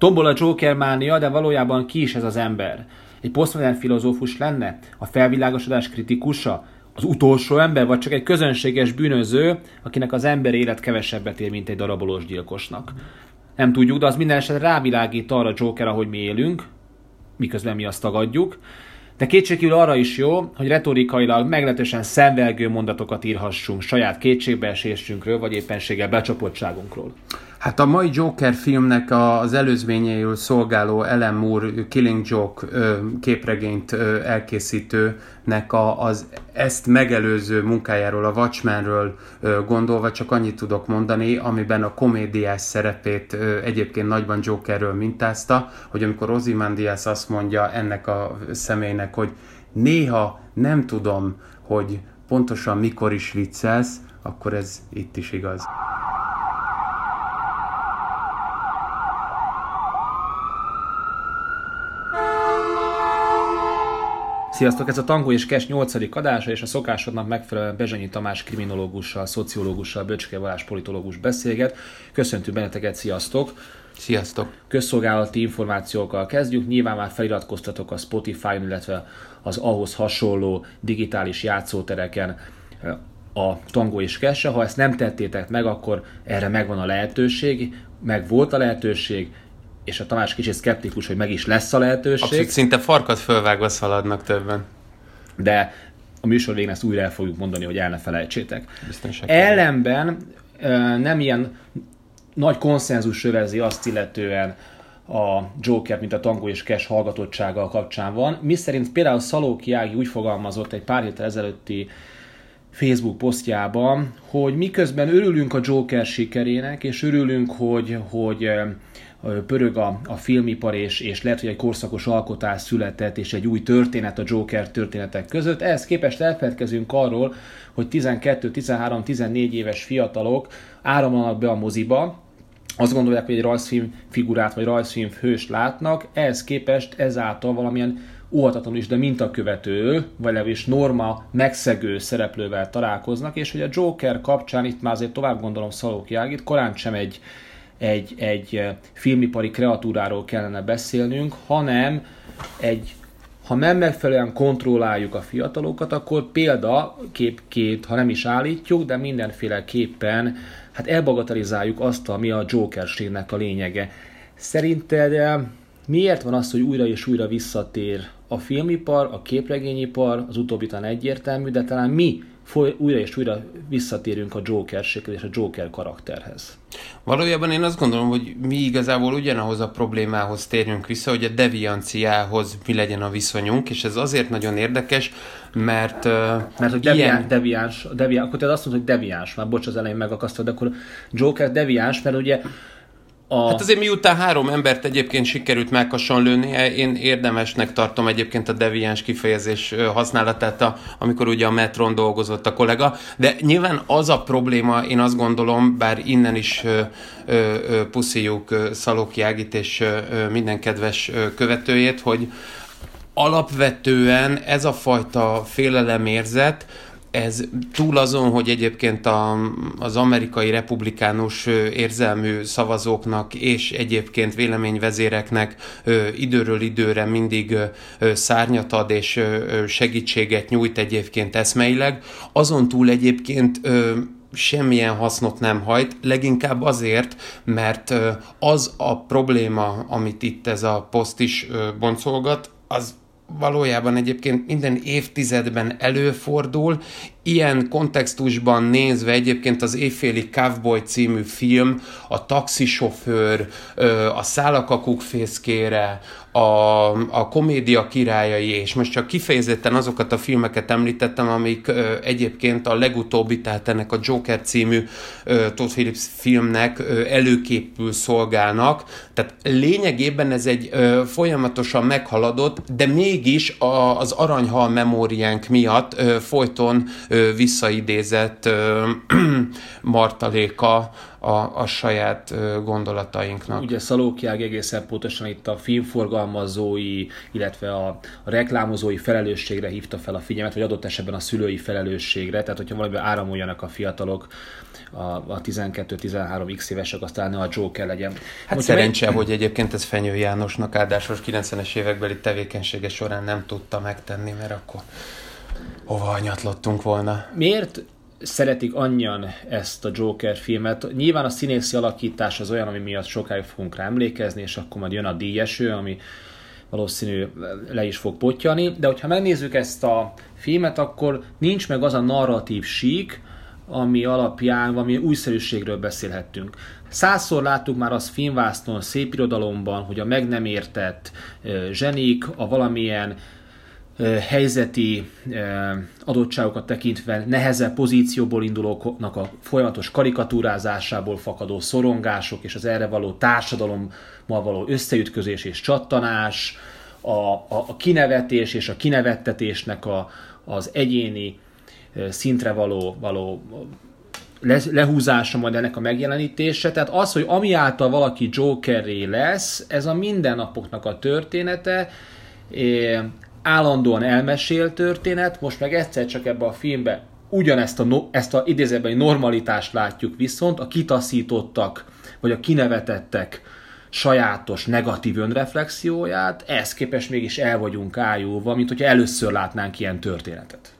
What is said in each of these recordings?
Tombol a Joker mánia, de valójában ki is ez az ember? Egy posztmodern filozófus lenne? A felvilágosodás kritikusa? Az utolsó ember, vagy csak egy közönséges bűnöző, akinek az ember élet kevesebbet ér, mint egy darabolós gyilkosnak? Nem tudjuk, de az minden esetre rávilágít arra Joker, ahogy mi élünk, miközben mi azt tagadjuk. De kétségkívül arra is jó, hogy retorikailag meglehetősen szenvelgő mondatokat írhassunk saját kétségbeesésünkről, vagy éppenséggel becsapottságunkról. Hát a mai Joker filmnek az előzményeiről szolgáló Ellen Moore Killing Joke képregényt elkészítőnek az ezt megelőző munkájáról, a Watchmenről gondolva csak annyit tudok mondani, amiben a komédiás szerepét egyébként nagyban Jokerről mintázta, hogy amikor Ozymandias azt mondja ennek a személynek, hogy néha nem tudom, hogy pontosan mikor is viccelsz, akkor ez itt is igaz. Sziasztok, ez a Tangó és Kes 8. adása, és a szokásodnak megfelelően Bezsenyi Tamás kriminológussal, szociológussal, Böcske Valás politológus beszélget. Köszöntünk benneteket, sziasztok! Sziasztok! Közszolgálati információkkal kezdjük. Nyilván már feliratkoztatok a Spotify-on, illetve az ahhoz hasonló digitális játszótereken a Tangó és Kesse. Ha ezt nem tettétek meg, akkor erre megvan a lehetőség, meg volt a lehetőség, és a Tamás kicsit szkeptikus, hogy meg is lesz a lehetőség. Abszolút, szinte farkat fölvágva szaladnak többen. De a műsor végén ezt újra el fogjuk mondani, hogy el ne felejtsétek. Ellenben nem ilyen nagy konszenzus övezi azt illetően a Joker, mint a Tango és Cash hallgatottsága kapcsán van. Mi szerint például Szalóki Ági úgy fogalmazott egy pár héttel ezelőtti Facebook posztjában, hogy miközben örülünk a Joker sikerének, és örülünk, hogy, hogy pörög a, a filmipar, és, és lehet, hogy egy korszakos alkotás született, és egy új történet a Joker történetek között. Ehhez képest elfeledkezünk arról, hogy 12, 13, 14 éves fiatalok áramlanak be a moziba, azt gondolják, hogy egy rajzfilm figurát vagy rajzfilm hőst látnak, ehhez képest ezáltal valamilyen óhatatlanul is, de mintakövető, vagy legalábbis norma megszegő szereplővel találkoznak, és hogy a Joker kapcsán itt már azért tovább gondolom Szalóki Ágit, korán sem egy, egy, egy filmipari kreatúráról kellene beszélnünk, hanem egy ha nem megfelelően kontrolláljuk a fiatalokat, akkor példa képként, ha nem is állítjuk, de mindenféleképpen hát elbagatelizáljuk azt, ami a Jokerségnek a lényege. Szerinted miért van az, hogy újra és újra visszatér a filmipar, a képregényipar, az utóbbi talán egyértelmű, de talán mi újra és újra visszatérünk a Joker és a Joker karakterhez. Valójában én azt gondolom, hogy mi igazából ugyanahoz a problémához térjünk vissza, hogy a devianciához mi legyen a viszonyunk, és ez azért nagyon érdekes, mert Mert hogy devián, ilyen... deviáns, deviáns, akkor te azt mondod, hogy deviáns, már bocs, az elején megakasztod, de akkor Joker deviáns, mert ugye a... Hát azért miután három embert egyébként sikerült meghason lőni, én érdemesnek tartom egyébként a deviáns kifejezés használatát, a, amikor ugye a metron dolgozott a kollega, de nyilván az a probléma, én azt gondolom, bár innen is ö, ö, puszíjuk Szalóki Ágit és ö, minden kedves követőjét, hogy alapvetően ez a fajta félelemérzet, ez túl azon, hogy egyébként a, az amerikai republikánus érzelmű szavazóknak és egyébként véleményvezéreknek időről időre mindig szárnyat ad és segítséget nyújt egyébként eszmeileg, azon túl egyébként semmilyen hasznot nem hajt, leginkább azért, mert az a probléma, amit itt ez a poszt is boncolgat, az valójában egyébként minden évtizedben előfordul, ilyen kontextusban nézve egyébként az Éjféli Cowboy című film, a taxisofőr, a Szálakakuk fészkére, a, a komédia királyai, és most csak kifejezetten azokat a filmeket említettem, amik ö, egyébként a legutóbbi, tehát ennek a Joker című ö, Todd Phillips filmnek ö, előképül szolgálnak. Tehát lényegében ez egy ö, folyamatosan meghaladott, de mégis a, az aranyhal memóriánk miatt ö, folyton ö, visszaidézett ö, martaléka a, a saját gondolatainknak. Ugye Szalókjág egészen pontosan itt a filmforgalmazói, illetve a, a reklámozói felelősségre hívta fel a figyelmet, vagy adott esetben a szülői felelősségre, tehát hogyha valamiben áramoljanak a fiatalok, a, a 12-13 x évesek, aztán ne a Joker legyen. Hát Most szerencse, meg... hogy egyébként ez Fenyő Jánosnak áldásos 90-es évekbeli tevékenysége során nem tudta megtenni, mert akkor hova anyatlottunk volna. Miért szeretik annyian ezt a Joker filmet. Nyilván a színészi alakítás az olyan, ami miatt sokáig fogunk rá emlékezni, és akkor majd jön a díjeső, ami valószínű le is fog potyani, de hogyha megnézzük ezt a filmet, akkor nincs meg az a narratív sík, ami alapján valami újszerűségről beszélhettünk. Százszor láttuk már az filmvászton, szép irodalomban, hogy a meg nem értett zsenik, a valamilyen helyzeti adottságokat tekintve nehezebb pozícióból indulóknak a folyamatos karikatúrázásából fakadó szorongások és az erre való társadalommal való összeütközés és csattanás, a, a, a kinevetés és a kinevettetésnek a, az egyéni szintre való, való le, lehúzása majd ennek a megjelenítése. Tehát az, hogy ami által valaki Jokerré lesz, ez a mindennapoknak a története, állandóan elmesél történet, most meg egyszer csak ebbe a filmbe ugyanezt a, ezt a idézőben normalitást látjuk viszont a kitaszítottak, vagy a kinevetettek sajátos negatív önreflexióját, ehhez képest mégis el vagyunk ájulva, mint hogyha először látnánk ilyen történetet.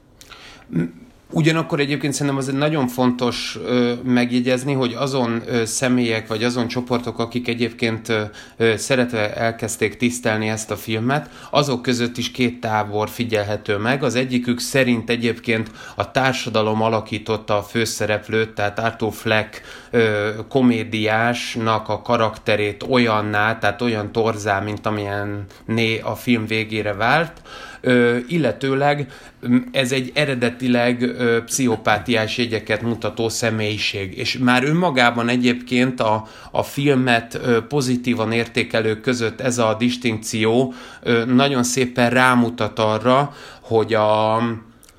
Ugyanakkor egyébként szerintem az egy nagyon fontos ö, megjegyezni, hogy azon ö, személyek vagy azon csoportok, akik egyébként ö, szeretve elkezdték tisztelni ezt a filmet, azok között is két tábor figyelhető meg. Az egyikük szerint egyébként a társadalom alakította a főszereplőt, tehát Arthur Fleck ö, komédiásnak a karakterét olyanná, tehát olyan torzá, mint amilyen né a film végére vált. Ö, illetőleg ez egy eredetileg ö, pszichopátiás jegyeket mutató személyiség, és már önmagában egyébként a, a filmet ö, pozitívan értékelők között ez a distinkció ö, nagyon szépen rámutat arra, hogy a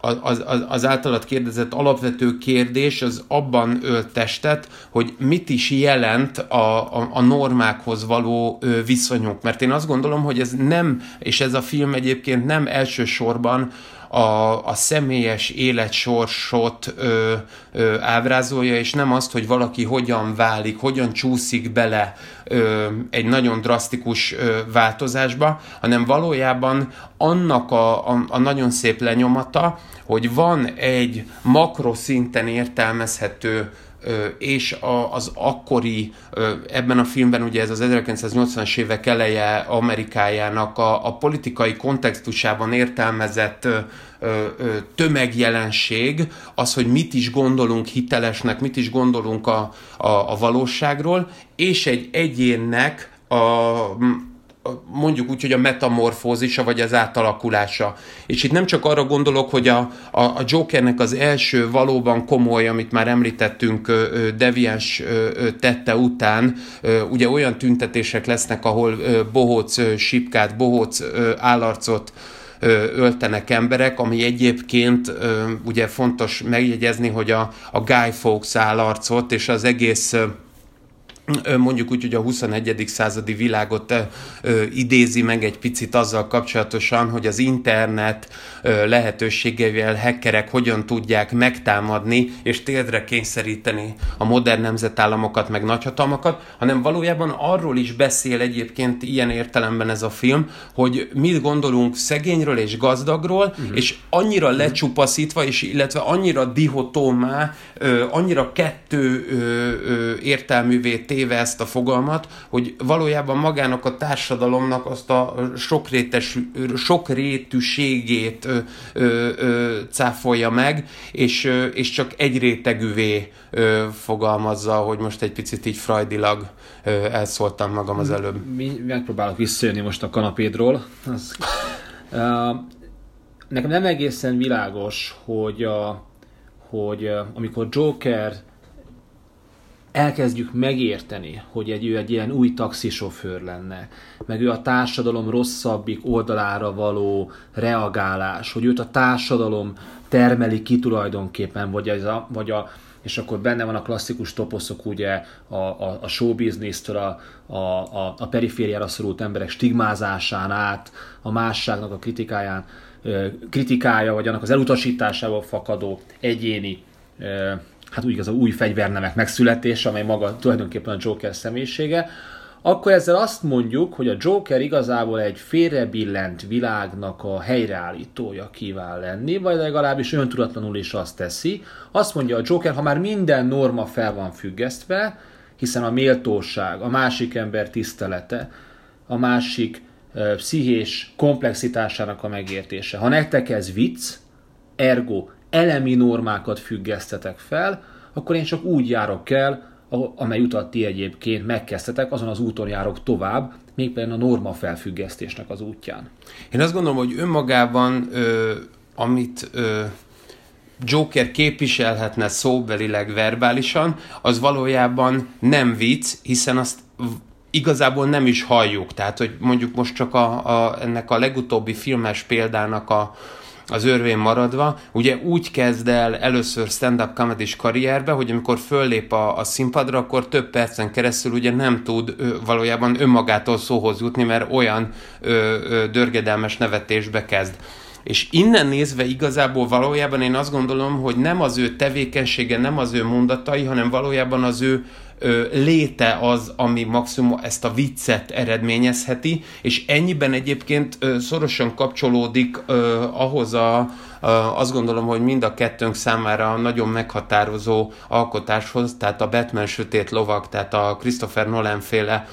az, az, az általad kérdezett alapvető kérdés az abban ölt testet, hogy mit is jelent a, a, a normákhoz való viszonyunk. Mert én azt gondolom, hogy ez nem, és ez a film egyébként nem elsősorban a, a személyes életsorsot ö, ö, ábrázolja, és nem azt, hogy valaki hogyan válik, hogyan csúszik bele ö, egy nagyon drasztikus ö, változásba, hanem valójában annak a, a, a nagyon szép lenyomata, hogy van egy makroszinten értelmezhető és az akkori, ebben a filmben ugye ez az 1980-as évek eleje Amerikájának a, a politikai kontextusában értelmezett tömegjelenség, az, hogy mit is gondolunk hitelesnek, mit is gondolunk a, a, a valóságról, és egy egyénnek a, mondjuk úgy, hogy a metamorfózisa, vagy az átalakulása. És itt nem csak arra gondolok, hogy a, a, a Jokernek az első valóban komoly, amit már említettünk, devians tette után, ugye olyan tüntetések lesznek, ahol bohóc sipkát, bohóc állarcot öltenek emberek, ami egyébként ugye fontos megjegyezni, hogy a, a Guy Fawkes állarcot és az egész mondjuk úgy, hogy a 21. századi világot ö, idézi meg egy picit azzal kapcsolatosan, hogy az internet ö, lehetőségeivel hackerek hogyan tudják megtámadni és térdre kényszeríteni a modern nemzetállamokat, meg nagyhatalmakat, hanem valójában arról is beszél egyébként ilyen értelemben ez a film, hogy mit gondolunk szegényről és gazdagról, uh-huh. és annyira uh-huh. lecsupaszítva, és illetve annyira dihotómá, ö, annyira kettő ö, ö, értelművé téve ezt a fogalmat, hogy valójában magának a társadalomnak azt a sokrétes, sokrétűségét ö, ö, cáfolja meg, és, és csak egy rétegűvé ö, fogalmazza, hogy most egy picit így frajdilag ö, elszóltam magam az előbb. Mi, megpróbálok visszajönni most a kanapédról. Az, uh, nekem nem egészen világos, hogy, a, hogy uh, amikor Joker elkezdjük megérteni, hogy egy, ő egy ilyen új taxisofőr lenne, meg ő a társadalom rosszabbik oldalára való reagálás, hogy őt a társadalom termeli ki tulajdonképpen, vagy, ez a, vagy a és akkor benne van a klasszikus toposzok, ugye a, a, a show business-től a, a, a, perifériára szorult emberek stigmázásán át, a másságnak a kritikáján, kritikája, vagy annak az elutasításával fakadó egyéni hát úgy az a új fegyvernemek megszületése, amely maga tulajdonképpen a Joker személyisége, akkor ezzel azt mondjuk, hogy a Joker igazából egy félrebillent világnak a helyreállítója kíván lenni, vagy legalábbis öntudatlanul is azt teszi. Azt mondja a Joker, ha már minden norma fel van függesztve, hiszen a méltóság, a másik ember tisztelete, a másik pszichés komplexitásának a megértése. Ha nektek ez vicc, ergo elemi normákat függesztetek fel, akkor én csak úgy járok el, amely utat ti egyébként megkezdtetek, azon az úton járok tovább, mégpedig a norma felfüggesztésnek az útján. Én azt gondolom, hogy önmagában, ö, amit ö, Joker képviselhetne szóbelileg, verbálisan, az valójában nem vicc, hiszen azt igazából nem is halljuk. Tehát, hogy mondjuk most csak a, a, ennek a legutóbbi filmes példának a, az örvén maradva, ugye úgy kezd el először stand-up comedy karrierbe, hogy amikor föllép a, a színpadra, akkor több percen keresztül ugye nem tud ö, valójában önmagától szóhoz jutni, mert olyan ö, ö, dörgedelmes nevetésbe kezd. És innen nézve igazából valójában én azt gondolom, hogy nem az ő tevékenysége, nem az ő mondatai, hanem valójában az ő léte az, ami maximum ezt a viccet eredményezheti, és ennyiben egyébként szorosan kapcsolódik ahhoz a, azt gondolom, hogy mind a kettőnk számára nagyon meghatározó alkotáshoz, tehát a Batman Sötét Lovak, tehát a Christopher Nolan féle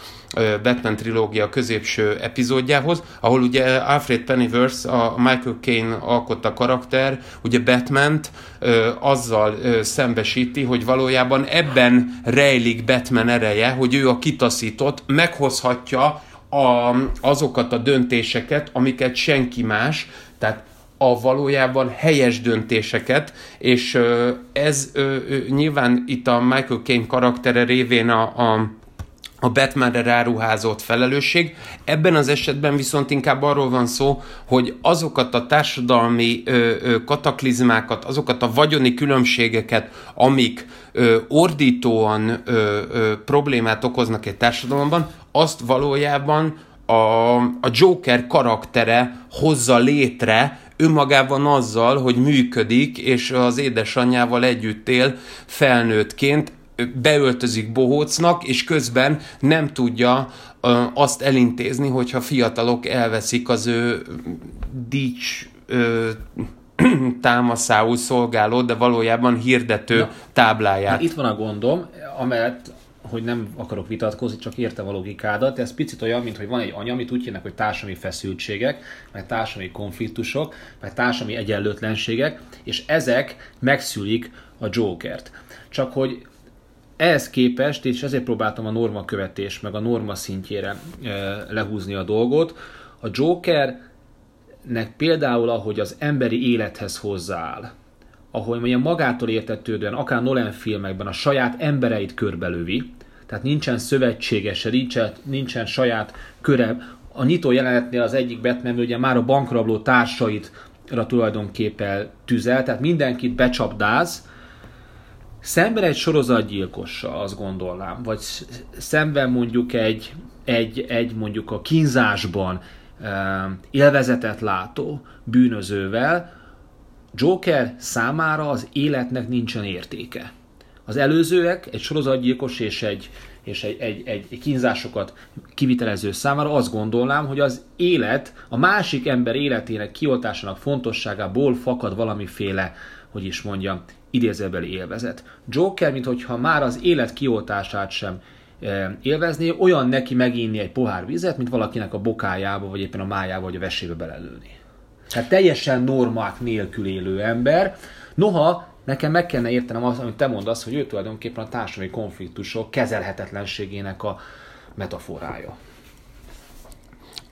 Batman trilógia középső epizódjához, ahol ugye Alfred Pennyworth, a Michael Caine alkotta karakter, ugye Batman-t azzal szembesíti, hogy valójában ebben rejlik Batman ereje, hogy ő a kitaszított, meghozhatja a, azokat a döntéseket, amiket senki más, tehát a valójában helyes döntéseket, és ez nyilván itt a Michael Caine karaktere révén a, a a Batmanre ráruházott felelősség. Ebben az esetben viszont inkább arról van szó, hogy azokat a társadalmi ö, ö, kataklizmákat, azokat a vagyoni különbségeket, amik ö, ordítóan ö, ö, problémát okoznak egy társadalomban, azt valójában a, a Joker karaktere hozza létre, önmagában azzal, hogy működik, és az édesanyjával együtt él felnőttként, beöltözik bohócnak, és közben nem tudja azt elintézni, hogyha fiatalok elveszik az ő dics ö, támaszául szolgáló, de valójában hirdető Na, tábláját. Hát itt van a gondom, amelyet hogy nem akarok vitatkozni, csak értem a logikádat, de ez picit olyan, mint hogy van egy anya, amit úgy hívnak, hogy társadalmi feszültségek, meg társadalmi konfliktusok, meg társadalmi egyenlőtlenségek, és ezek megszülik a Jokert. Csak hogy ehhez képest, és ezért próbáltam a norma követés, meg a norma szintjére e, lehúzni a dolgot, a Jokernek például, ahogy az emberi élethez hozzááll, ahogy mondjam, magától értetődően, akár Nolan filmekben a saját embereit körbelövi, tehát nincsen szövetségese, nincsen, nincsen saját köre. A nyitó jelenetnél az egyik Batman ugye már a bankrabló társait tulajdonképpen tüzel, tehát mindenkit becsapdáz, Szemben egy sorozatgyilkossal, azt gondolnám, vagy szemben mondjuk egy, egy, egy mondjuk a kínzásban élvezetet látó bűnözővel, Joker számára az életnek nincsen értéke. Az előzőek, egy sorozatgyilkos és egy, és egy, egy, egy, kínzásokat kivitelező számára azt gondolnám, hogy az élet, a másik ember életének kioltásának fontosságából fakad valamiféle, hogy is mondjam, idézőbeli élvezet. Joker, mintha már az élet kioltását sem e, élvezné, olyan neki meginni egy pohár vizet, mint valakinek a bokájába, vagy éppen a májába, vagy a vesébe belelőni. Tehát teljesen normák nélkül élő ember. Noha nekem meg kellene értenem azt, amit te mondasz, hogy ő tulajdonképpen a társadalmi konfliktusok kezelhetetlenségének a metaforája.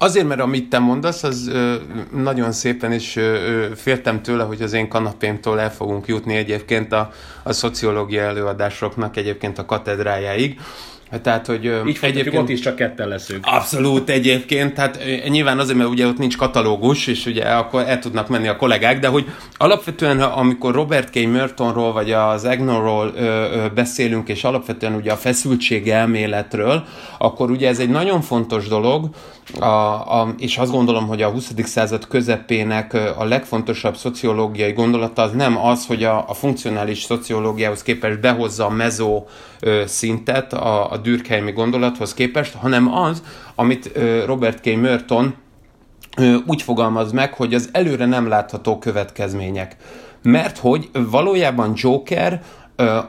Azért, mert amit te mondasz, az ö, nagyon szépen is ö, féltem tőle, hogy az én kanapémtól el fogunk jutni egyébként a, a szociológia előadásoknak egyébként a katedrájáig, Tehát, hogy Így egyébként ott is csak ketten leszünk. Abszolút egyébként, tehát nyilván azért, mert ugye ott nincs katalógus, és ugye akkor el tudnak menni a kollégák, de hogy alapvetően, amikor Robert K. Mertonról vagy az Agnorról beszélünk, és alapvetően ugye a feszültség elméletről, akkor ugye ez egy nagyon fontos dolog, a, a, és azt gondolom, hogy a 20. század közepének a legfontosabb szociológiai gondolata az nem az, hogy a, a funkcionális szociológiához képest behozza a mezó szintet a, a Dürkheimi gondolathoz képest, hanem az, amit Robert K. Merton úgy fogalmaz meg, hogy az előre nem látható következmények. Mert hogy valójában Joker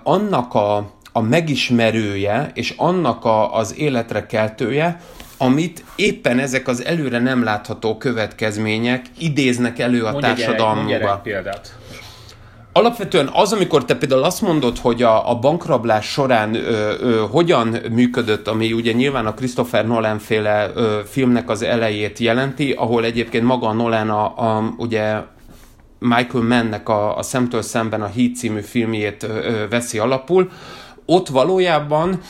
annak a, a megismerője, és annak a, az életre keltője, amit éppen ezek az előre nem látható következmények idéznek elő a mondj társadalmunkba. Mondj példát. Alapvetően az, amikor te például azt mondod, hogy a, a bankrablás során ö, ö, hogyan működött, ami ugye nyilván a Christopher Nolan féle ö, filmnek az elejét jelenti, ahol egyébként maga Nolan a, a ugye Michael Mannnek a, a Szemtől szemben a Heat című filmjét ö, veszi alapul, ott valójában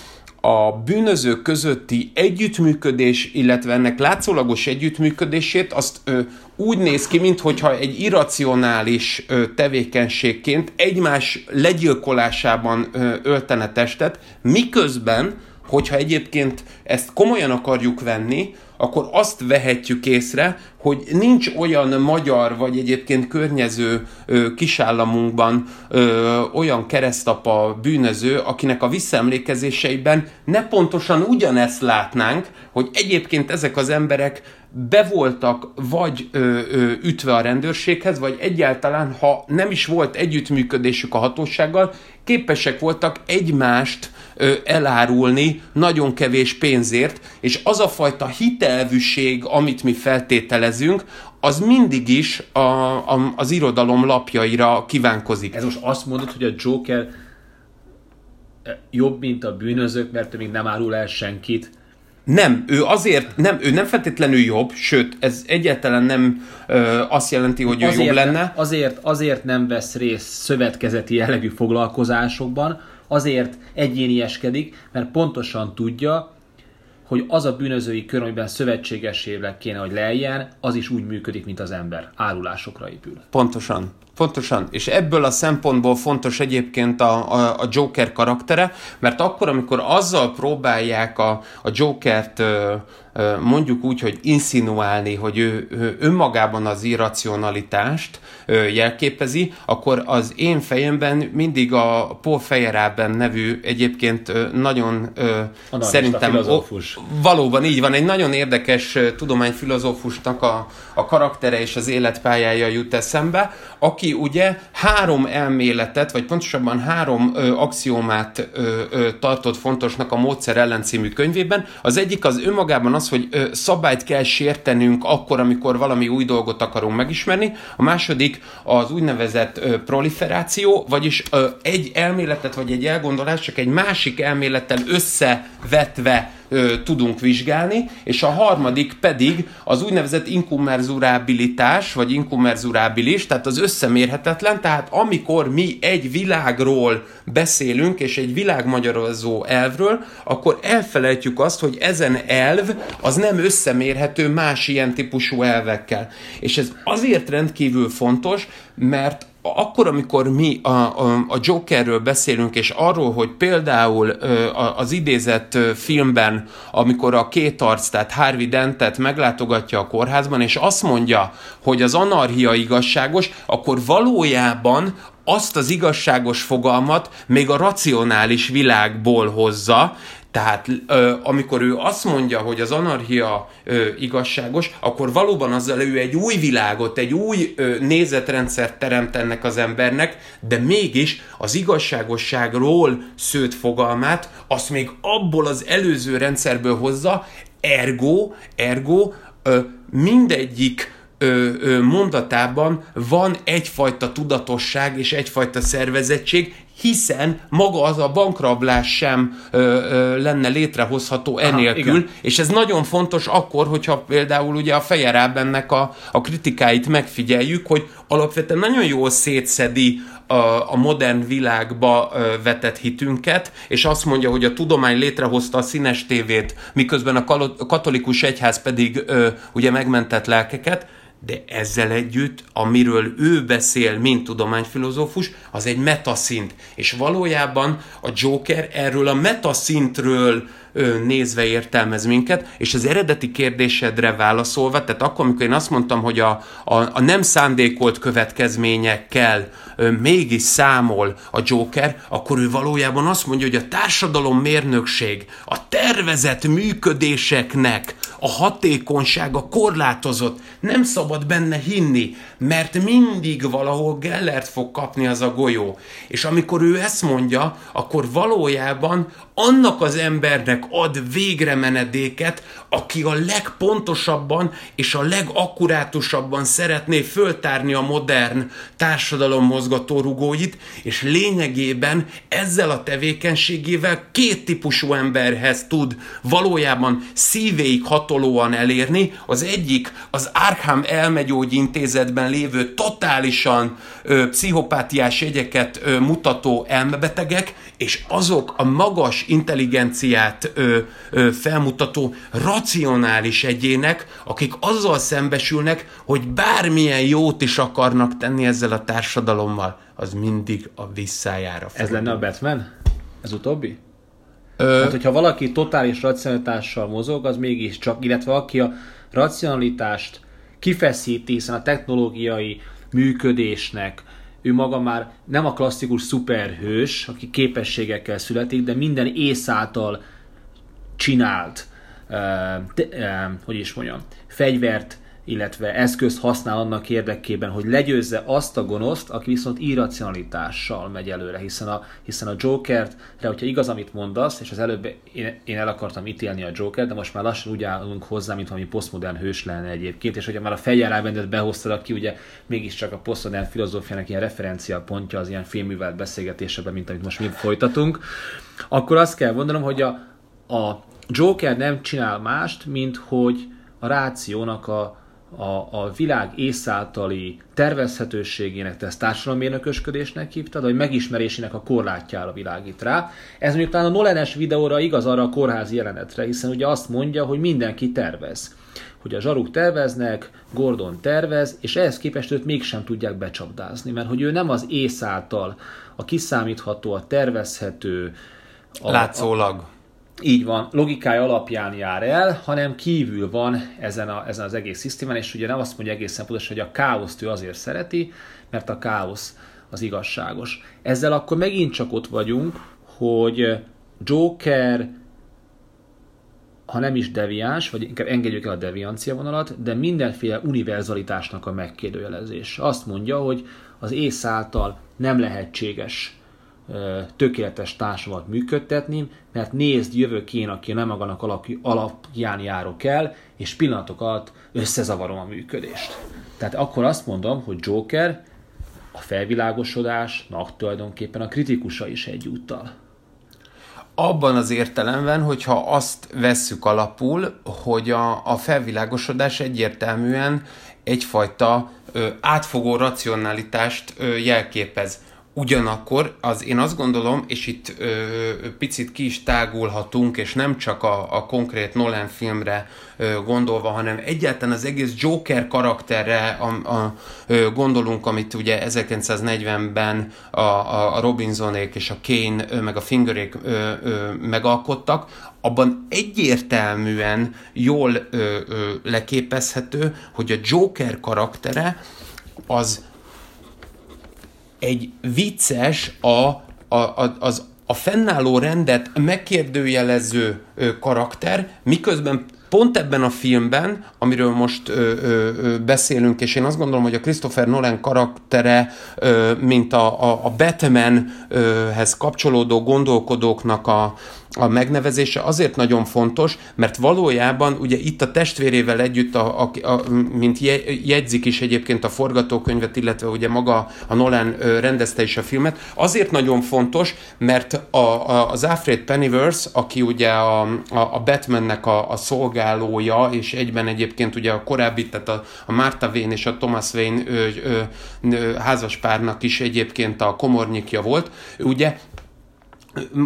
a bűnözők közötti együttműködés, illetve ennek látszólagos együttműködését, azt ö, úgy néz ki, mintha egy irracionális tevékenységként egymás legyilkolásában öltene testet, miközben, hogyha egyébként ezt komolyan akarjuk venni, akkor azt vehetjük észre, hogy nincs olyan magyar, vagy egyébként környező ö, kisállamunkban ö, olyan keresztapa bűnöző, akinek a visszaemlékezéseiben ne pontosan ugyanezt látnánk, hogy egyébként ezek az emberek be voltak vagy ö, ö, ütve a rendőrséghez, vagy egyáltalán, ha nem is volt együttműködésük a hatósággal, képesek voltak egymást ö, elárulni nagyon kevés pénzért, és az a fajta hitelvűség, amit mi feltételezünk, az mindig is a, a, az irodalom lapjaira kívánkozik. Ez most azt mondod, hogy a Joker jobb, mint a bűnözők, mert ő még nem árul el senkit, nem, ő azért, nem, ő nem feltétlenül jobb, sőt, ez egyáltalán nem ö, azt jelenti, hogy ő azért, jobb lenne. Azért, azért nem vesz részt szövetkezeti jellegű foglalkozásokban, azért egyénieskedik, mert pontosan tudja, hogy az a bűnözői kör, amiben szövetségesével kéne, hogy lejjen, az is úgy működik, mint az ember. Árulásokra épül. Pontosan. Pontosan, és ebből a szempontból fontos egyébként a, a, a Joker karaktere, mert akkor, amikor azzal próbálják a, a Jokert ö, mondjuk úgy, hogy insinuálni, hogy ő, ő önmagában az irracionalitást jelképezi, akkor az én fejemben mindig a Paul Feyerabend nevű egyébként nagyon Anarista szerintem filozófus. valóban így van, egy nagyon érdekes tudományfilozófusnak a, a karaktere és az életpályája jut eszembe, aki ugye három elméletet, vagy pontosabban három ö, axiomát ö, ö, tartott fontosnak a Módszer ellen című könyvében. Az egyik az önmagában az, az, hogy szabályt kell sértenünk akkor, amikor valami új dolgot akarunk megismerni. A második az úgynevezett proliferáció, vagyis egy elméletet vagy egy elgondolást csak egy másik elmélettel összevetve tudunk vizsgálni, és a harmadik pedig az úgynevezett inkummerzurábilitás, vagy inkummerzurábilis, tehát az összemérhetetlen, tehát amikor mi egy világról beszélünk, és egy világmagyarázó elvről, akkor elfelejtjük azt, hogy ezen elv az nem összemérhető más ilyen típusú elvekkel. És ez azért rendkívül fontos, mert akkor, amikor mi a, a, Jokerről beszélünk, és arról, hogy például az idézett filmben, amikor a két arc, tehát Harvey Dentet meglátogatja a kórházban, és azt mondja, hogy az anarchia igazságos, akkor valójában azt az igazságos fogalmat még a racionális világból hozza, tehát ö, amikor ő azt mondja, hogy az anarchia ö, igazságos, akkor valóban azzal ő egy új világot, egy új ö, nézetrendszert teremt ennek az embernek, de mégis az igazságosságról szőtt fogalmát, azt még abból az előző rendszerből hozza, ergo, ergo ö, mindegyik ö, ö, mondatában van egyfajta tudatosság és egyfajta szervezettség, hiszen maga az a bankrablás sem ö, ö, lenne létrehozható enélkül, Aha, és ez nagyon fontos akkor, hogyha például ugye a Fejerábennek a, a kritikáit megfigyeljük, hogy alapvetően nagyon jól szétszedi a, a modern világba vetett hitünket, és azt mondja, hogy a tudomány létrehozta a színes tévét, miközben a katolikus egyház pedig ö, ugye megmentett lelkeket, de ezzel együtt, amiről ő beszél, mint tudományfilozófus, az egy metaszint. És valójában a Joker erről a metaszintről nézve értelmez minket, és az eredeti kérdésedre válaszolva, tehát akkor, amikor én azt mondtam, hogy a, a, a nem szándékolt következményekkel ö, mégis számol a Joker, akkor ő valójában azt mondja, hogy a társadalom mérnökség, a tervezett működéseknek a hatékonysága korlátozott, nem szabad benne hinni, mert mindig valahol Gellert fog kapni az a golyó. És amikor ő ezt mondja, akkor valójában annak az embernek ad végre menedéket, aki a legpontosabban és a legakkurátusabban szeretné föltárni a modern társadalom mozgatórugóit, és lényegében ezzel a tevékenységével két típusú emberhez tud valójában szívéig hatolóan elérni. Az egyik az Arkham elmegyógyintézetben lévő totálisan ö, pszichopátiás jegyeket ö, mutató elmebetegek, és azok a magas intelligenciát ö, ö, felmutató racionális egyének, akik azzal szembesülnek, hogy bármilyen jót is akarnak tenni ezzel a társadalommal, az mindig a visszájára fordul. Ez lenne a Batman? Ez utóbbi? Ö... Hát, hogyha valaki totális racionalitással mozog, az mégiscsak, illetve aki a racionalitást kifeszíti, hiszen a technológiai működésnek, ő maga már nem a klasszikus szuperhős, aki képességekkel születik, de minden ész által csinált, de, uh, hogy is mondjam, fegyvert, illetve eszközt használ annak érdekében, hogy legyőzze azt a gonoszt, aki viszont irracionalitással megy előre, hiszen a, hiszen a Jokert, hogyha igaz, amit mondasz, és az előbb én, én el akartam ítélni a Joker, de most már lassan úgy állunk hozzá, mint valami posztmodern hős lenne egyébként, és hogyha már a fejjelrábendet behoztad, aki ugye mégiscsak a posztmodern filozófiának ilyen referencia pontja az ilyen filmművelt beszélgetésekben, mint amit most mi folytatunk, akkor azt kell mondanom, hogy a, a Joker nem csinál mást, mint hogy a rációnak a, a, a világ észáltali tervezhetőségének, te ezt társadalommérnökösködésnek hívtad, vagy megismerésének a korlátjára világít rá. Ez mondjuk talán a Nolenes videóra igaz arra a kórházi jelenetre, hiszen ugye azt mondja, hogy mindenki tervez. Hogy a zsaruk terveznek, Gordon tervez, és ehhez képest őt mégsem tudják becsapdázni, mert hogy ő nem az észáltal, a kiszámítható, a tervezhető, a, Látszólag. A, így van, logikája alapján jár el, hanem kívül van ezen, a, ezen az egész szisztémán, és ugye nem azt mondja egészen pontosan, hogy a káoszt ő azért szereti, mert a káosz az igazságos. Ezzel akkor megint csak ott vagyunk, hogy Joker, ha nem is deviáns, vagy inkább engedjük el a deviancia vonalat, de mindenféle univerzalitásnak a megkérdőjelezés. Azt mondja, hogy az ész által nem lehetséges tökéletes társadalmat működtetni, mert nézd, jövök én, aki nem magának alapján járok el, és pillanatok alatt összezavarom a működést. Tehát akkor azt mondom, hogy Joker a felvilágosodásnak tulajdonképpen a kritikusa is egyúttal. Abban az értelemben, hogyha azt vesszük alapul, hogy a, a felvilágosodás egyértelműen egyfajta ö, átfogó racionalitást ö, jelképez Ugyanakkor az én azt gondolom, és itt ö, picit ki is tágulhatunk, és nem csak a, a konkrét Nolan filmre ö, gondolva, hanem egyáltalán az egész Joker karakterre a, a, ö, gondolunk, amit ugye 1940-ben a, a Robinsonék és a Kane, ö, meg a Fingerék ö, ö, megalkottak, abban egyértelműen jól ö, ö, leképezhető, hogy a Joker karaktere az egy vicces, a, a, a, az, a fennálló rendet megkérdőjelező ö, karakter, miközben pont ebben a filmben, amiről most ö, ö, beszélünk, és én azt gondolom, hogy a Christopher Nolan karaktere, ö, mint a, a, a Batmanhez kapcsolódó gondolkodóknak a, a megnevezése azért nagyon fontos, mert valójában ugye itt a testvérével együtt, a, a, a, mint jegyzik is egyébként a forgatókönyvet, illetve ugye maga a Nolan rendezte is a filmet, azért nagyon fontos, mert a, a, az Alfred Pennyworth, aki ugye a, a, a Batmannek a, a szolgálója, és egyben egyébként ugye a korábbi, tehát a, a Martha Wayne és a Thomas Wayne ő, ő, ő, házaspárnak is egyébként a komornyikja volt, ugye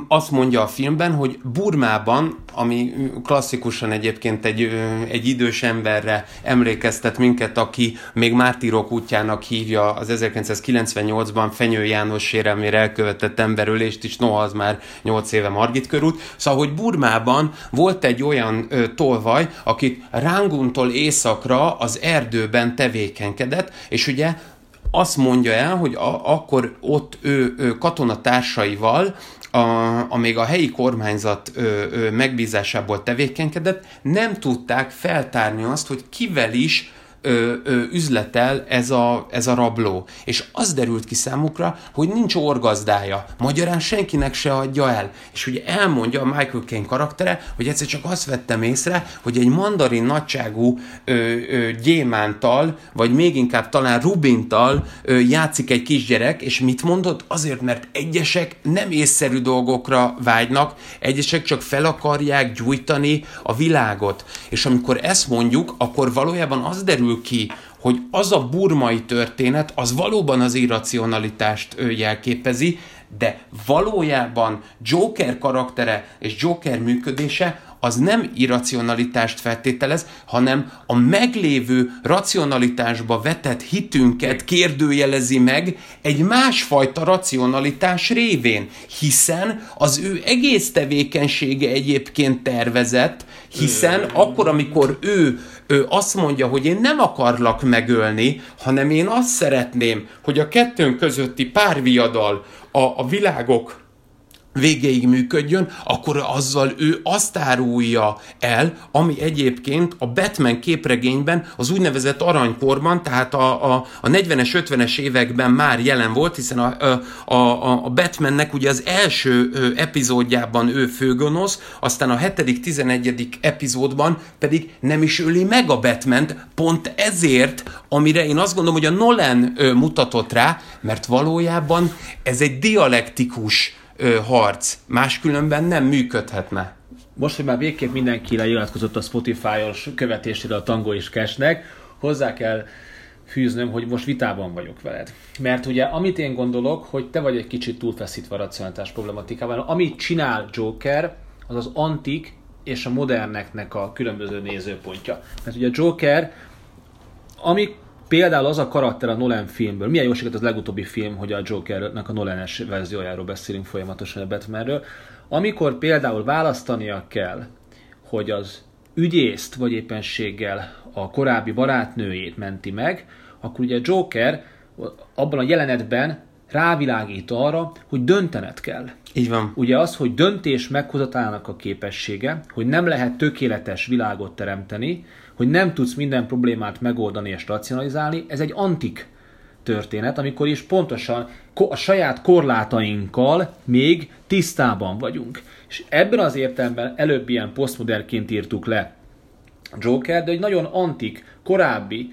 azt mondja a filmben, hogy Burmában, ami klasszikusan egyébként egy, egy idős emberre emlékeztet minket, aki még mártírok útjának hívja az 1998-ban Fenyő János sérelmére elkövetett emberölést is, noha az már 8 éve Margit körút. Szóval, hogy Burmában volt egy olyan ö, tolvaj, aki Ranguntól északra az erdőben tevékenykedett, és ugye azt mondja el, hogy a, akkor ott ő, ő katonatársaival a, amíg a helyi kormányzat ö, ö, megbízásából tevékenykedett, nem tudták feltárni azt, hogy kivel is ö, ö, üzletel ez a, ez a rabló. És az derült ki számukra, hogy nincs orgazdája. Magyarán senkinek se adja el. És ugye elmondja a Michael Caine karaktere, hogy egyszer csak azt vettem észre, hogy egy mandarin nagyságú ö, ö, gyémántal, vagy még inkább talán rubintal ö, játszik egy kisgyerek, és mit mondott? Azért, mert egyesek nem észszerű dolgokra vágynak, egyesek csak fel akarják gyújtani a világot. És amikor ezt mondjuk, akkor valójában az derül ki, hogy az a burmai történet, az valóban az irracionalitást jelképezi, de valójában Joker karaktere és Joker működése az nem irracionalitást feltételez, hanem a meglévő racionalitásba vetett hitünket kérdőjelezi meg egy másfajta racionalitás révén, hiszen az ő egész tevékenysége egyébként tervezett, hiszen akkor, amikor ő ő azt mondja, hogy én nem akarlak megölni, hanem én azt szeretném, hogy a kettőnk közötti párviadal a, a világok végéig működjön, akkor azzal ő azt árulja el, ami egyébként a Batman képregényben az úgynevezett aranykorban, tehát a, a, a 40-es, 50-es években már jelen volt, hiszen a, a, a, a Batmannek ugye az első epizódjában ő főgonosz, aztán a 7., 11. epizódban pedig nem is öli meg a batman pont ezért, amire én azt gondolom, hogy a Nolan mutatott rá, mert valójában ez egy dialektikus ö, harc. Máskülönben nem működhetne. Most, hogy már végképp mindenki leiratkozott a Spotify-os követésére a Tango és Cashnek, hozzá kell fűznöm, hogy most vitában vagyok veled. Mert ugye, amit én gondolok, hogy te vagy egy kicsit túlfeszítve a racionalitás problematikával. Amit csinál Joker, az az antik és a moderneknek a különböző nézőpontja. Mert ugye Joker, ami Például az a karakter a Nolan filmből, milyen jó sikerült az legutóbbi film, hogy a Jokernek a Nolan-es verziójáról beszélünk folyamatosan a Batmanről, amikor például választania kell, hogy az ügyészt vagy éppenséggel a korábbi barátnőjét menti meg, akkor ugye Joker abban a jelenetben rávilágít arra, hogy döntened kell. Így van. Ugye az, hogy döntés meghozatának a képessége, hogy nem lehet tökéletes világot teremteni, hogy nem tudsz minden problémát megoldani és racionalizálni, ez egy antik történet, amikor is pontosan a saját korlátainkkal még tisztában vagyunk. És ebben az értelemben előbb ilyen posztmodernként írtuk le Joker, de egy nagyon antik, korábbi,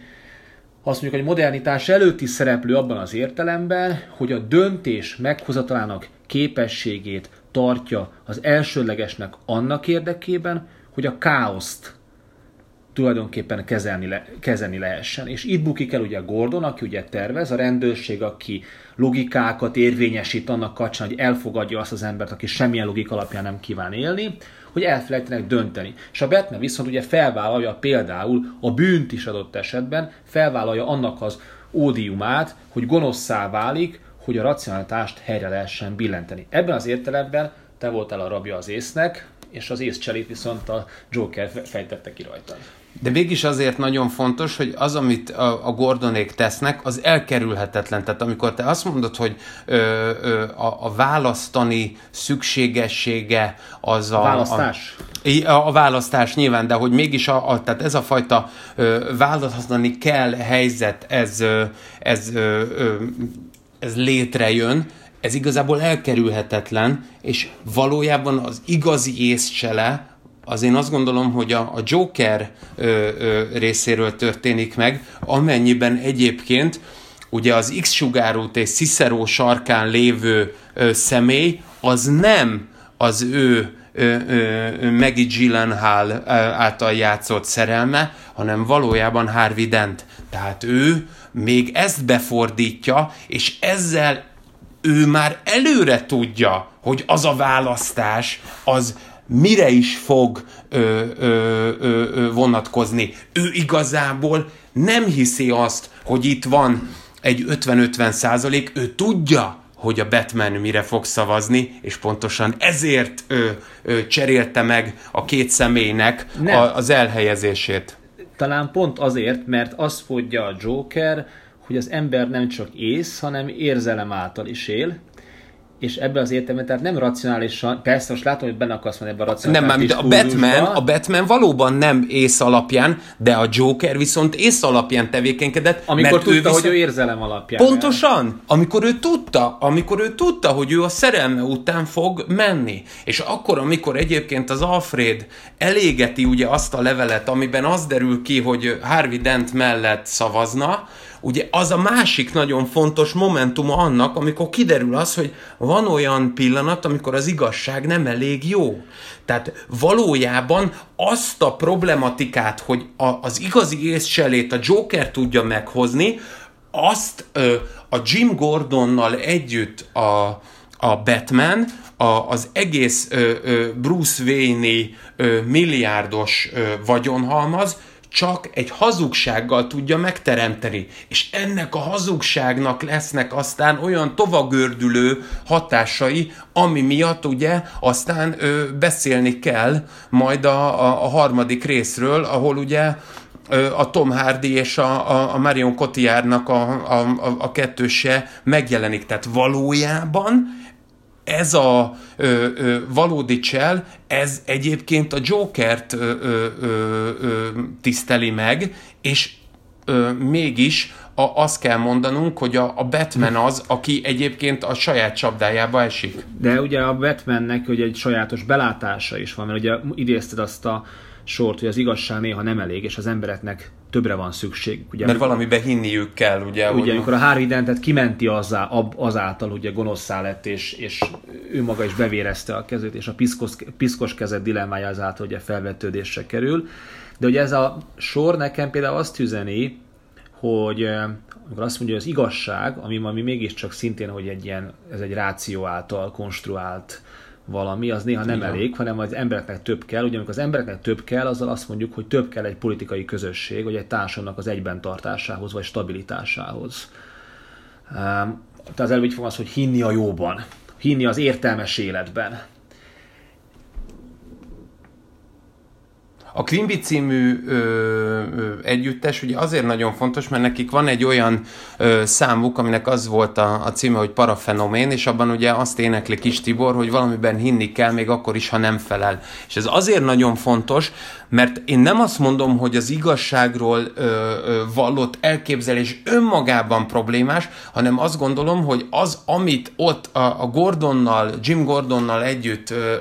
azt mondjuk, hogy modernitás előtti szereplő abban az értelemben, hogy a döntés meghozatalának képességét tartja az elsőlegesnek annak érdekében, hogy a káoszt tulajdonképpen kezelni, le, kezelni lehessen. És itt bukik el ugye Gordon, aki ugye tervez, a rendőrség, aki logikákat érvényesít annak kapcsán, hogy elfogadja azt az embert, aki semmilyen logika alapján nem kíván élni, hogy elfelejtenek dönteni. És a Batman viszont ugye felvállalja például a bűnt is adott esetben, felvállalja annak az ódiumát, hogy gonoszszá válik, hogy a racionalitást helyre lehessen billenteni. Ebben az értelemben te voltál a rabja az észnek, és az észcselét viszont a Joker fejtette ki rajta. De mégis azért nagyon fontos, hogy az, amit a, a Gordonék tesznek, az elkerülhetetlen. Tehát amikor te azt mondod, hogy ö, ö, a, a választani szükségessége az a... Választás? A, a, a választás nyilván, de hogy mégis a, a, tehát ez a fajta ö, választani kell helyzet, ez, ö, ez, ö, ö, ez létrejön, ez igazából elkerülhetetlen, és valójában az igazi észcsele az én azt gondolom, hogy a, a Joker ö, ö, részéről történik meg, amennyiben egyébként ugye az X-sugárút és Cicero sarkán lévő ö, személy az nem az ő ö, ö, Maggie Gyllenhaal által játszott szerelme, hanem valójában Harvey Dent. Tehát ő még ezt befordítja, és ezzel ő már előre tudja, hogy az a választás, az mire is fog ö, ö, ö, ö, vonatkozni. Ő igazából nem hiszi azt, hogy itt van egy 50-50 százalék, ő tudja, hogy a Batman mire fog szavazni, és pontosan ezért ö, ö, cserélte meg a két személynek a, az elhelyezését. Talán pont azért, mert azt fogja a Joker, hogy az ember nem csak ész, hanem érzelem által is él, és ebben az értelemben, tehát nem racionálisan, persze most látom, hogy benne akarsz menni ebben a racionális Nem, mert a Batman, a Batman valóban nem ész alapján, de a Joker viszont ész alapján tevékenykedett. Amikor mert tudta, ő viszont... hogy ő érzelem alapján. Pontosan, el. amikor ő tudta, amikor ő tudta, hogy ő a szerelme után fog menni. És akkor, amikor egyébként az Alfred elégeti ugye azt a levelet, amiben az derül ki, hogy Harvey Dent mellett szavazna, ugye az a másik nagyon fontos momentuma annak, amikor kiderül az, hogy van olyan pillanat, amikor az igazság nem elég jó. Tehát valójában azt a problematikát, hogy a, az igazi észcselét a Joker tudja meghozni, azt ö, a Jim Gordonnal együtt a, a Batman, a, az egész ö, ö, Bruce Wayne-i milliárdos ö, vagyonhalmaz csak egy hazugsággal tudja megteremteni. És ennek a hazugságnak lesznek aztán olyan tovagördülő hatásai, ami miatt ugye aztán ö, beszélni kell majd a, a, a harmadik részről, ahol ugye a Tom Hardy és a, a, Marion Cotillardnak a, a, a kettőse megjelenik. Tehát valójában ez a ö, ö, valódi csel, ez egyébként a Jokert ö, ö, ö, tiszteli meg, és ö, mégis a, azt kell mondanunk, hogy a, a Batman az, aki egyébként a saját csapdájába esik. De ugye a Batmannek ugye egy sajátos belátása is van, mert ugye idézted azt a sort, hogy az igazság néha nem elég, és az embereknek többre van szükség. Ugye, Mert valamibe hinniük kell, ugye? Ugye, amikor a Harvey Dentet kimenti azzá, azáltal, ugye gonoszszá lett, és, és ő maga is bevérezte a kezét, és a piszkos, piszkos kezet dilemmája azáltal ugye felvetődésre kerül. De ugye ez a sor nekem például azt üzeni, hogy amikor azt mondja, hogy az igazság, ami, ami mégiscsak szintén, hogy egy ilyen, ez egy ráció által konstruált valami, az néha nem Igen. elég, hanem az embereknek több kell. Ugye amikor az embereknek több kell, azzal azt mondjuk, hogy több kell egy politikai közösség, vagy egy társadalomnak az egyben tartásához, vagy stabilitásához. Um, tehát az előbb így az, hogy hinni a jóban, hinni az értelmes életben. A Quimby című ö, ö, együttes ugye azért nagyon fontos, mert nekik van egy olyan ö, számuk, aminek az volt a, a címe, hogy Parafenomén, és abban ugye azt énekli Kis Tibor, hogy valamiben hinni kell, még akkor is, ha nem felel. És ez azért nagyon fontos, mert én nem azt mondom, hogy az igazságról ö, ö, vallott elképzelés önmagában problémás, hanem azt gondolom, hogy az, amit ott a, a Gordonnal, Jim Gordonnal együtt ö,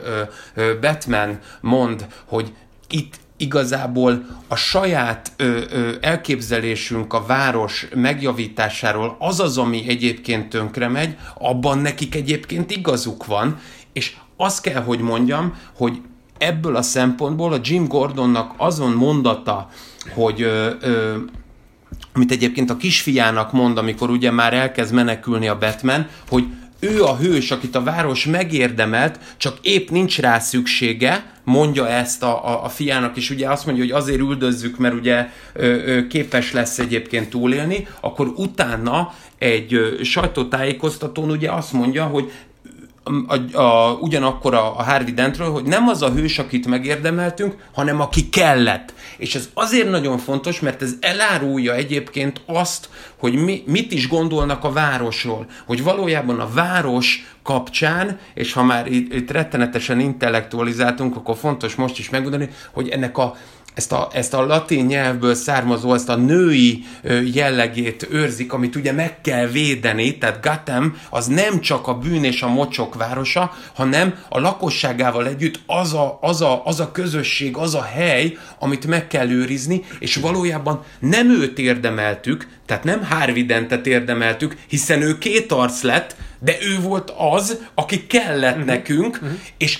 ö, Batman mond, hogy itt igazából a saját ö, ö, elképzelésünk a város megjavításáról az az, ami egyébként tönkre megy, abban nekik egyébként igazuk van, és azt kell, hogy mondjam, hogy ebből a szempontból a Jim Gordonnak azon mondata, hogy ö, ö, amit egyébként a kisfiának mond, amikor ugye már elkezd menekülni a Batman, hogy ő a hős, akit a város megérdemelt, csak épp nincs rá szüksége, mondja ezt a, a, a fiának, és ugye azt mondja, hogy azért üldözzük, mert ugye ö, ö, képes lesz egyébként túlélni, akkor utána egy ö, sajtótájékoztatón ugye azt mondja, hogy a, a, ugyanakkor a, a Harvey Dentről, hogy nem az a hős, akit megérdemeltünk, hanem aki kellett. És ez azért nagyon fontos, mert ez elárulja egyébként azt, hogy mi, mit is gondolnak a városról. Hogy valójában a város kapcsán, és ha már itt, itt rettenetesen intellektualizáltunk, akkor fontos most is megmondani, hogy ennek a ezt a, ezt a latin nyelvből származó, ezt a női jellegét őrzik, amit ugye meg kell védeni, tehát Gatem az nem csak a bűn és a mocsok városa, hanem a lakosságával együtt az a, az, a, az a közösség, az a hely, amit meg kell őrizni, és valójában nem őt érdemeltük, tehát nem Harvidentet érdemeltük, hiszen ő két arc lett, de ő volt az, aki kellett uh-huh. nekünk, uh-huh. és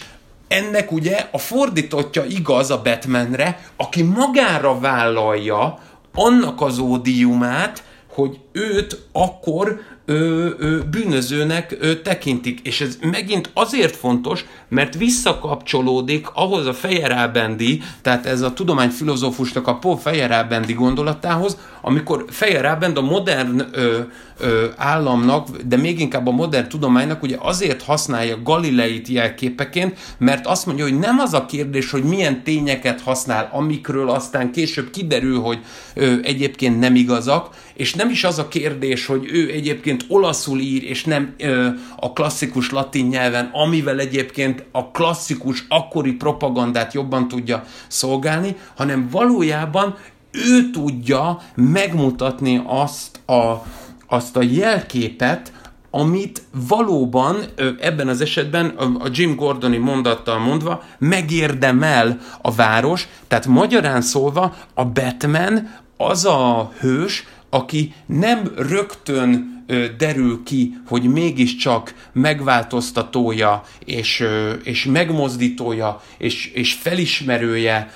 ennek ugye a fordítottja igaz a Batmanre, aki magára vállalja annak az ódiumát, hogy őt akkor ö, ö, bűnözőnek ö, tekintik. És ez megint azért fontos, mert visszakapcsolódik ahhoz a Fejerábendi, tehát ez a tudományfilozófusnak a Paul Fejerábendi gondolatához, amikor Fejerábend a modern ö, ö, államnak, de még inkább a modern tudománynak ugye azért használja Galileit jelképeként, mert azt mondja, hogy nem az a kérdés, hogy milyen tényeket használ, amikről aztán később kiderül, hogy ö, egyébként nem igazak, és nem is az a kérdés, hogy ő egyébként olaszul ír, és nem ö, a klasszikus latin nyelven, amivel egyébként a klasszikus akkori propagandát jobban tudja szolgálni, hanem valójában ő tudja megmutatni azt a, azt a jelképet, amit valóban ebben az esetben a Jim Gordoni mondattal mondva megérdemel a város, tehát magyarán szólva a Batman az a hős, aki nem rögtön derül ki, hogy mégiscsak megváltoztatója, és, ö, és megmozdítója, és, és felismerője,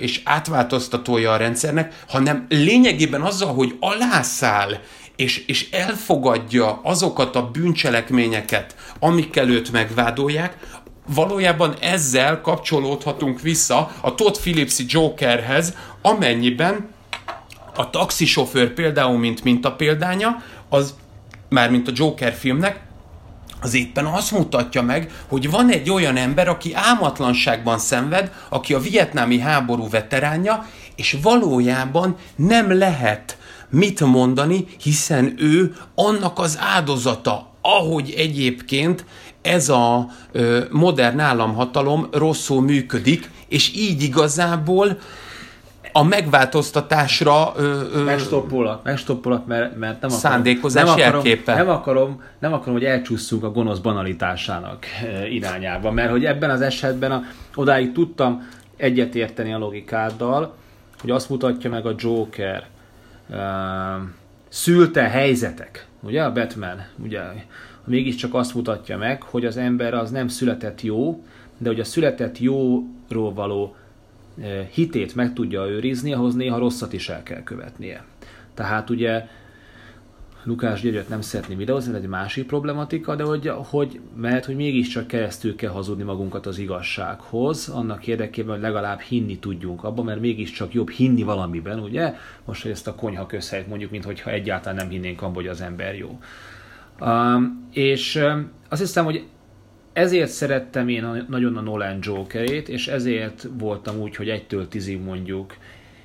és átváltoztatója a rendszernek, hanem lényegében azzal, hogy alászáll, és, és elfogadja azokat a bűncselekményeket, amikkel őt megvádolják, valójában ezzel kapcsolódhatunk vissza a Todd Phillipsi Jokerhez, amennyiben a taxisofőr például, mint mintapéldánya, az már mint a Joker filmnek, az éppen azt mutatja meg, hogy van egy olyan ember, aki álmatlanságban szenved, aki a vietnámi háború veteránja, és valójában nem lehet mit mondani, hiszen ő annak az áldozata, ahogy egyébként ez a ö, modern államhatalom rosszul működik, és így igazából a megváltoztatásra... Ö, ö, megstoppolak, megstoppolak, mert, mert nem akarom... Szándékozás nem akarom, jelképe. Nem akarom, nem akarom, hogy elcsúszunk a gonosz banalitásának irányába, mert hogy ebben az esetben a, odáig tudtam egyetérteni a logikáddal, hogy azt mutatja meg a Joker uh, szülte helyzetek, ugye a Batman, ugye mégiscsak azt mutatja meg, hogy az ember az nem született jó, de hogy a született jóról való hitét meg tudja őrizni, ahhoz néha rosszat is el kell követnie. Tehát ugye Lukás Györgyöt nem szeretném videózni, ez egy másik problematika, de hogy, hogy mert hogy mégiscsak keresztül kell hazudni magunkat az igazsághoz, annak érdekében, hogy legalább hinni tudjunk abban, mert mégiscsak jobb hinni valamiben, ugye? Most, hogy ezt a konyha közhelyet mondjuk, mint hogyha egyáltalán nem hinnénk abban, hogy az ember jó. Um, és um, azt hiszem, hogy ezért szerettem én a, nagyon a Nolan Jokerét, és ezért voltam úgy, hogy egytől tízig mondjuk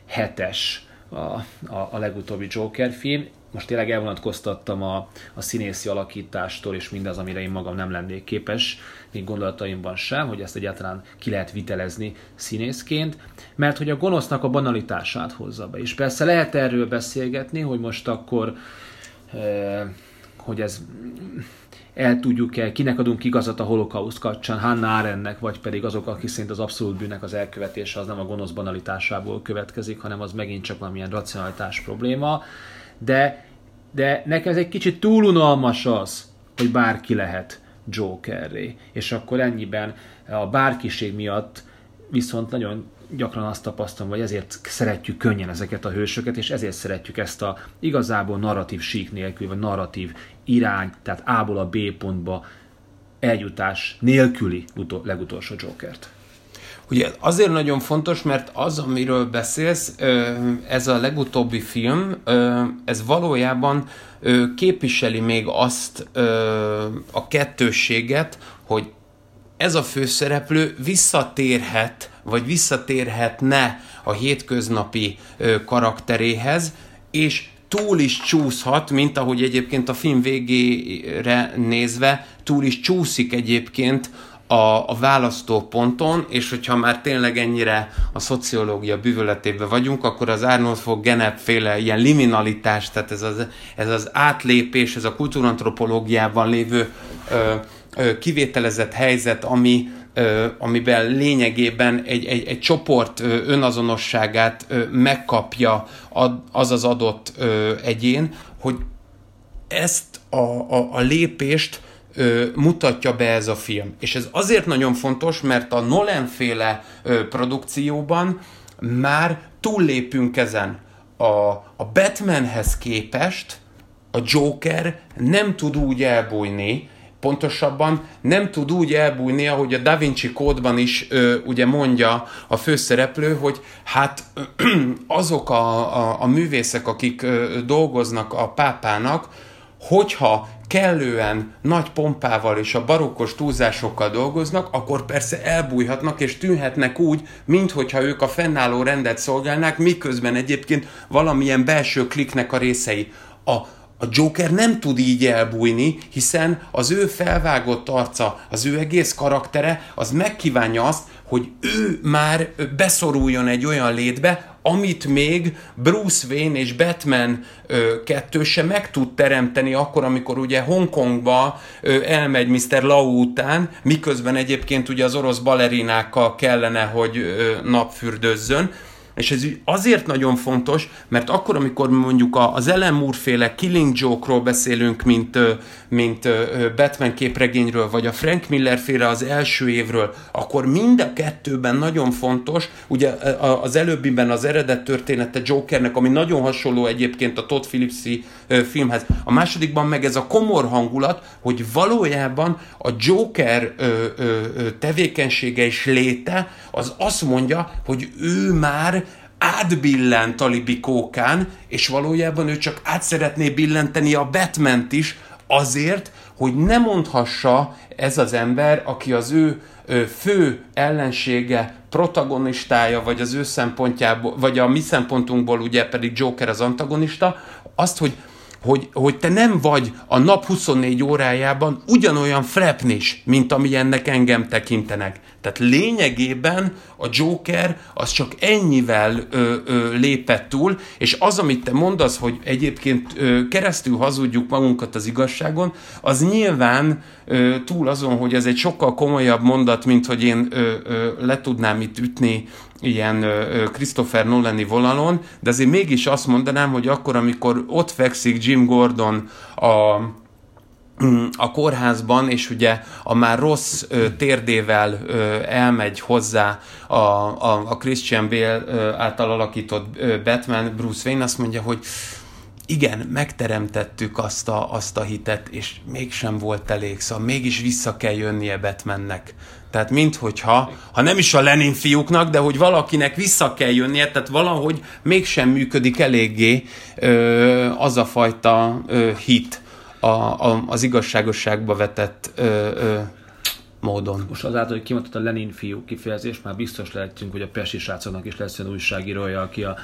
hetes a, a, a legutóbbi Joker film. Most tényleg elvonatkoztattam a, a színészi alakítástól, és mindaz, amire én magam nem lennék képes, még gondolataimban sem, hogy ezt egyáltalán ki lehet vitelezni színészként, mert hogy a gonosznak a banalitását hozza be. És persze lehet erről beszélgetni, hogy most akkor, eh, hogy ez el tudjuk-e, kinek adunk igazat a holokauszt kapcsán, Hannah Arendtnek, vagy pedig azok, akik szerint az abszolút bűnnek az elkövetése az nem a gonosz banalitásából következik, hanem az megint csak valamilyen racionalitás probléma. De, de nekem ez egy kicsit túl unalmas az, hogy bárki lehet Jokerré. És akkor ennyiben a bárkiség miatt viszont nagyon gyakran azt tapasztalom, hogy ezért szeretjük könnyen ezeket a hősöket, és ezért szeretjük ezt a igazából narratív sík nélkül, vagy narratív irány, tehát A-ból a B pontba eljutás nélküli utol, legutolsó Jokert. Ugye azért nagyon fontos, mert az, amiről beszélsz, ez a legutóbbi film, ez valójában képviseli még azt a kettősséget, hogy ez a főszereplő visszatérhet, vagy visszatérhetne a hétköznapi karakteréhez, és túl is csúszhat, mint ahogy egyébként a film végére nézve túl is csúszik egyébként a, a választóponton, és hogyha már tényleg ennyire a szociológia bűvöletében vagyunk, akkor az Arnold fog Genep ilyen liminalitás, tehát ez az, ez az átlépés, ez a kultúrantropológiában lévő ö, kivételezett helyzet, ami, amiben lényegében egy, egy, egy csoport önazonosságát megkapja az az adott egyén, hogy ezt a, a, a lépést mutatja be ez a film. És ez azért nagyon fontos, mert a Nolan-féle produkcióban már túllépünk ezen. A, a Batmanhez képest a Joker nem tud úgy elbújni, pontosabban nem tud úgy elbújni, ahogy a Da Vinci kódban is ö, ugye mondja a főszereplő, hogy hát ö, azok a, a, a művészek, akik ö, dolgoznak a pápának, hogyha kellően nagy pompával és a barokkos túlzásokkal dolgoznak, akkor persze elbújhatnak és tűnhetnek úgy, minthogyha ők a fennálló rendet szolgálnák, miközben egyébként valamilyen belső kliknek a részei. A, a Joker nem tud így elbújni, hiszen az ő felvágott arca, az ő egész karaktere, az megkívánja azt, hogy ő már beszoruljon egy olyan létbe, amit még Bruce Wayne és Batman ö, kettő se meg tud teremteni akkor, amikor ugye Hongkongba ö, elmegy Mr. Lau után, miközben egyébként ugye az orosz balerinákkal kellene, hogy ö, napfürdözzön, és ez azért nagyon fontos, mert akkor, amikor mondjuk az Ellen Moore-féle Killing Joke-ról beszélünk, mint, mint Batman képregényről, vagy a Frank Miller-féle az első évről, akkor mind a kettőben nagyon fontos, ugye az előbbiben az eredet története Jokernek, ami nagyon hasonló egyébként a Todd Phillips-i filmhez, a másodikban meg ez a komor hangulat, hogy valójában a Joker tevékenysége és léte az azt mondja, hogy ő már átbillent a libikókán, és valójában ő csak át szeretné billenteni a batman is, azért, hogy ne mondhassa ez az ember, aki az ő fő ellensége, protagonistája, vagy az ő szempontjából, vagy a mi szempontunkból ugye pedig Joker az antagonista, azt, hogy hogy, hogy te nem vagy a nap 24 órájában ugyanolyan frepnis, mint amilyennek engem tekintenek. Tehát lényegében a Joker az csak ennyivel ö, ö, lépett túl, és az, amit te mondasz, hogy egyébként ö, keresztül hazudjuk magunkat az igazságon, az nyilván ö, túl azon, hogy ez egy sokkal komolyabb mondat, mint hogy én ö, ö, le tudnám itt ütni ilyen Christopher Nolani vonalon, de azért mégis azt mondanám, hogy akkor, amikor ott fekszik Jim Gordon a a kórházban, és ugye a már rossz térdével elmegy hozzá a, a, a Christian Bale által alakított Batman, Bruce Wayne azt mondja, hogy igen, megteremtettük azt a, azt a hitet, és mégsem volt elég, szóval mégis vissza kell jönnie Batmannek. Tehát minthogyha, ha nem is a Lenin fiúknak, de hogy valakinek vissza kell jönnie, tehát valahogy mégsem működik eléggé ö, az a fajta ö, hit, a, a, az igazságosságba vetett ö, ö, módon. Most azáltal, hogy kimondott a Lenin fiú kifejezés, már biztos lehetünk, hogy a Pesti srácoknak is lesz olyan újságírója, aki, a,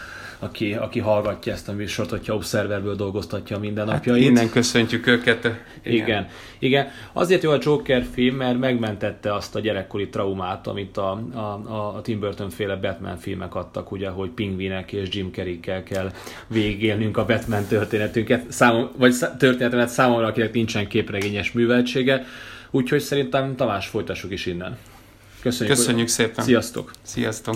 aki, aki hallgatja ezt a műsort, hogyha Observerből dolgoztatja minden napjait. Hát innen köszöntjük őket. Igen. igen. Igen. Azért jó a Joker film, mert megmentette azt a gyerekkori traumát, amit a, a, a Tim Burton féle Batman filmek adtak, ugye, hogy pingvinek és Jim carrey kell végélnünk a Batman történetünket, számom, vagy történetemet számomra, akinek nincsen képregényes műveltsége Úgyhogy szerintem Tamás folytassuk is innen. Köszönjük, Köszönjük szépen. Sziasztok. Sziasztok.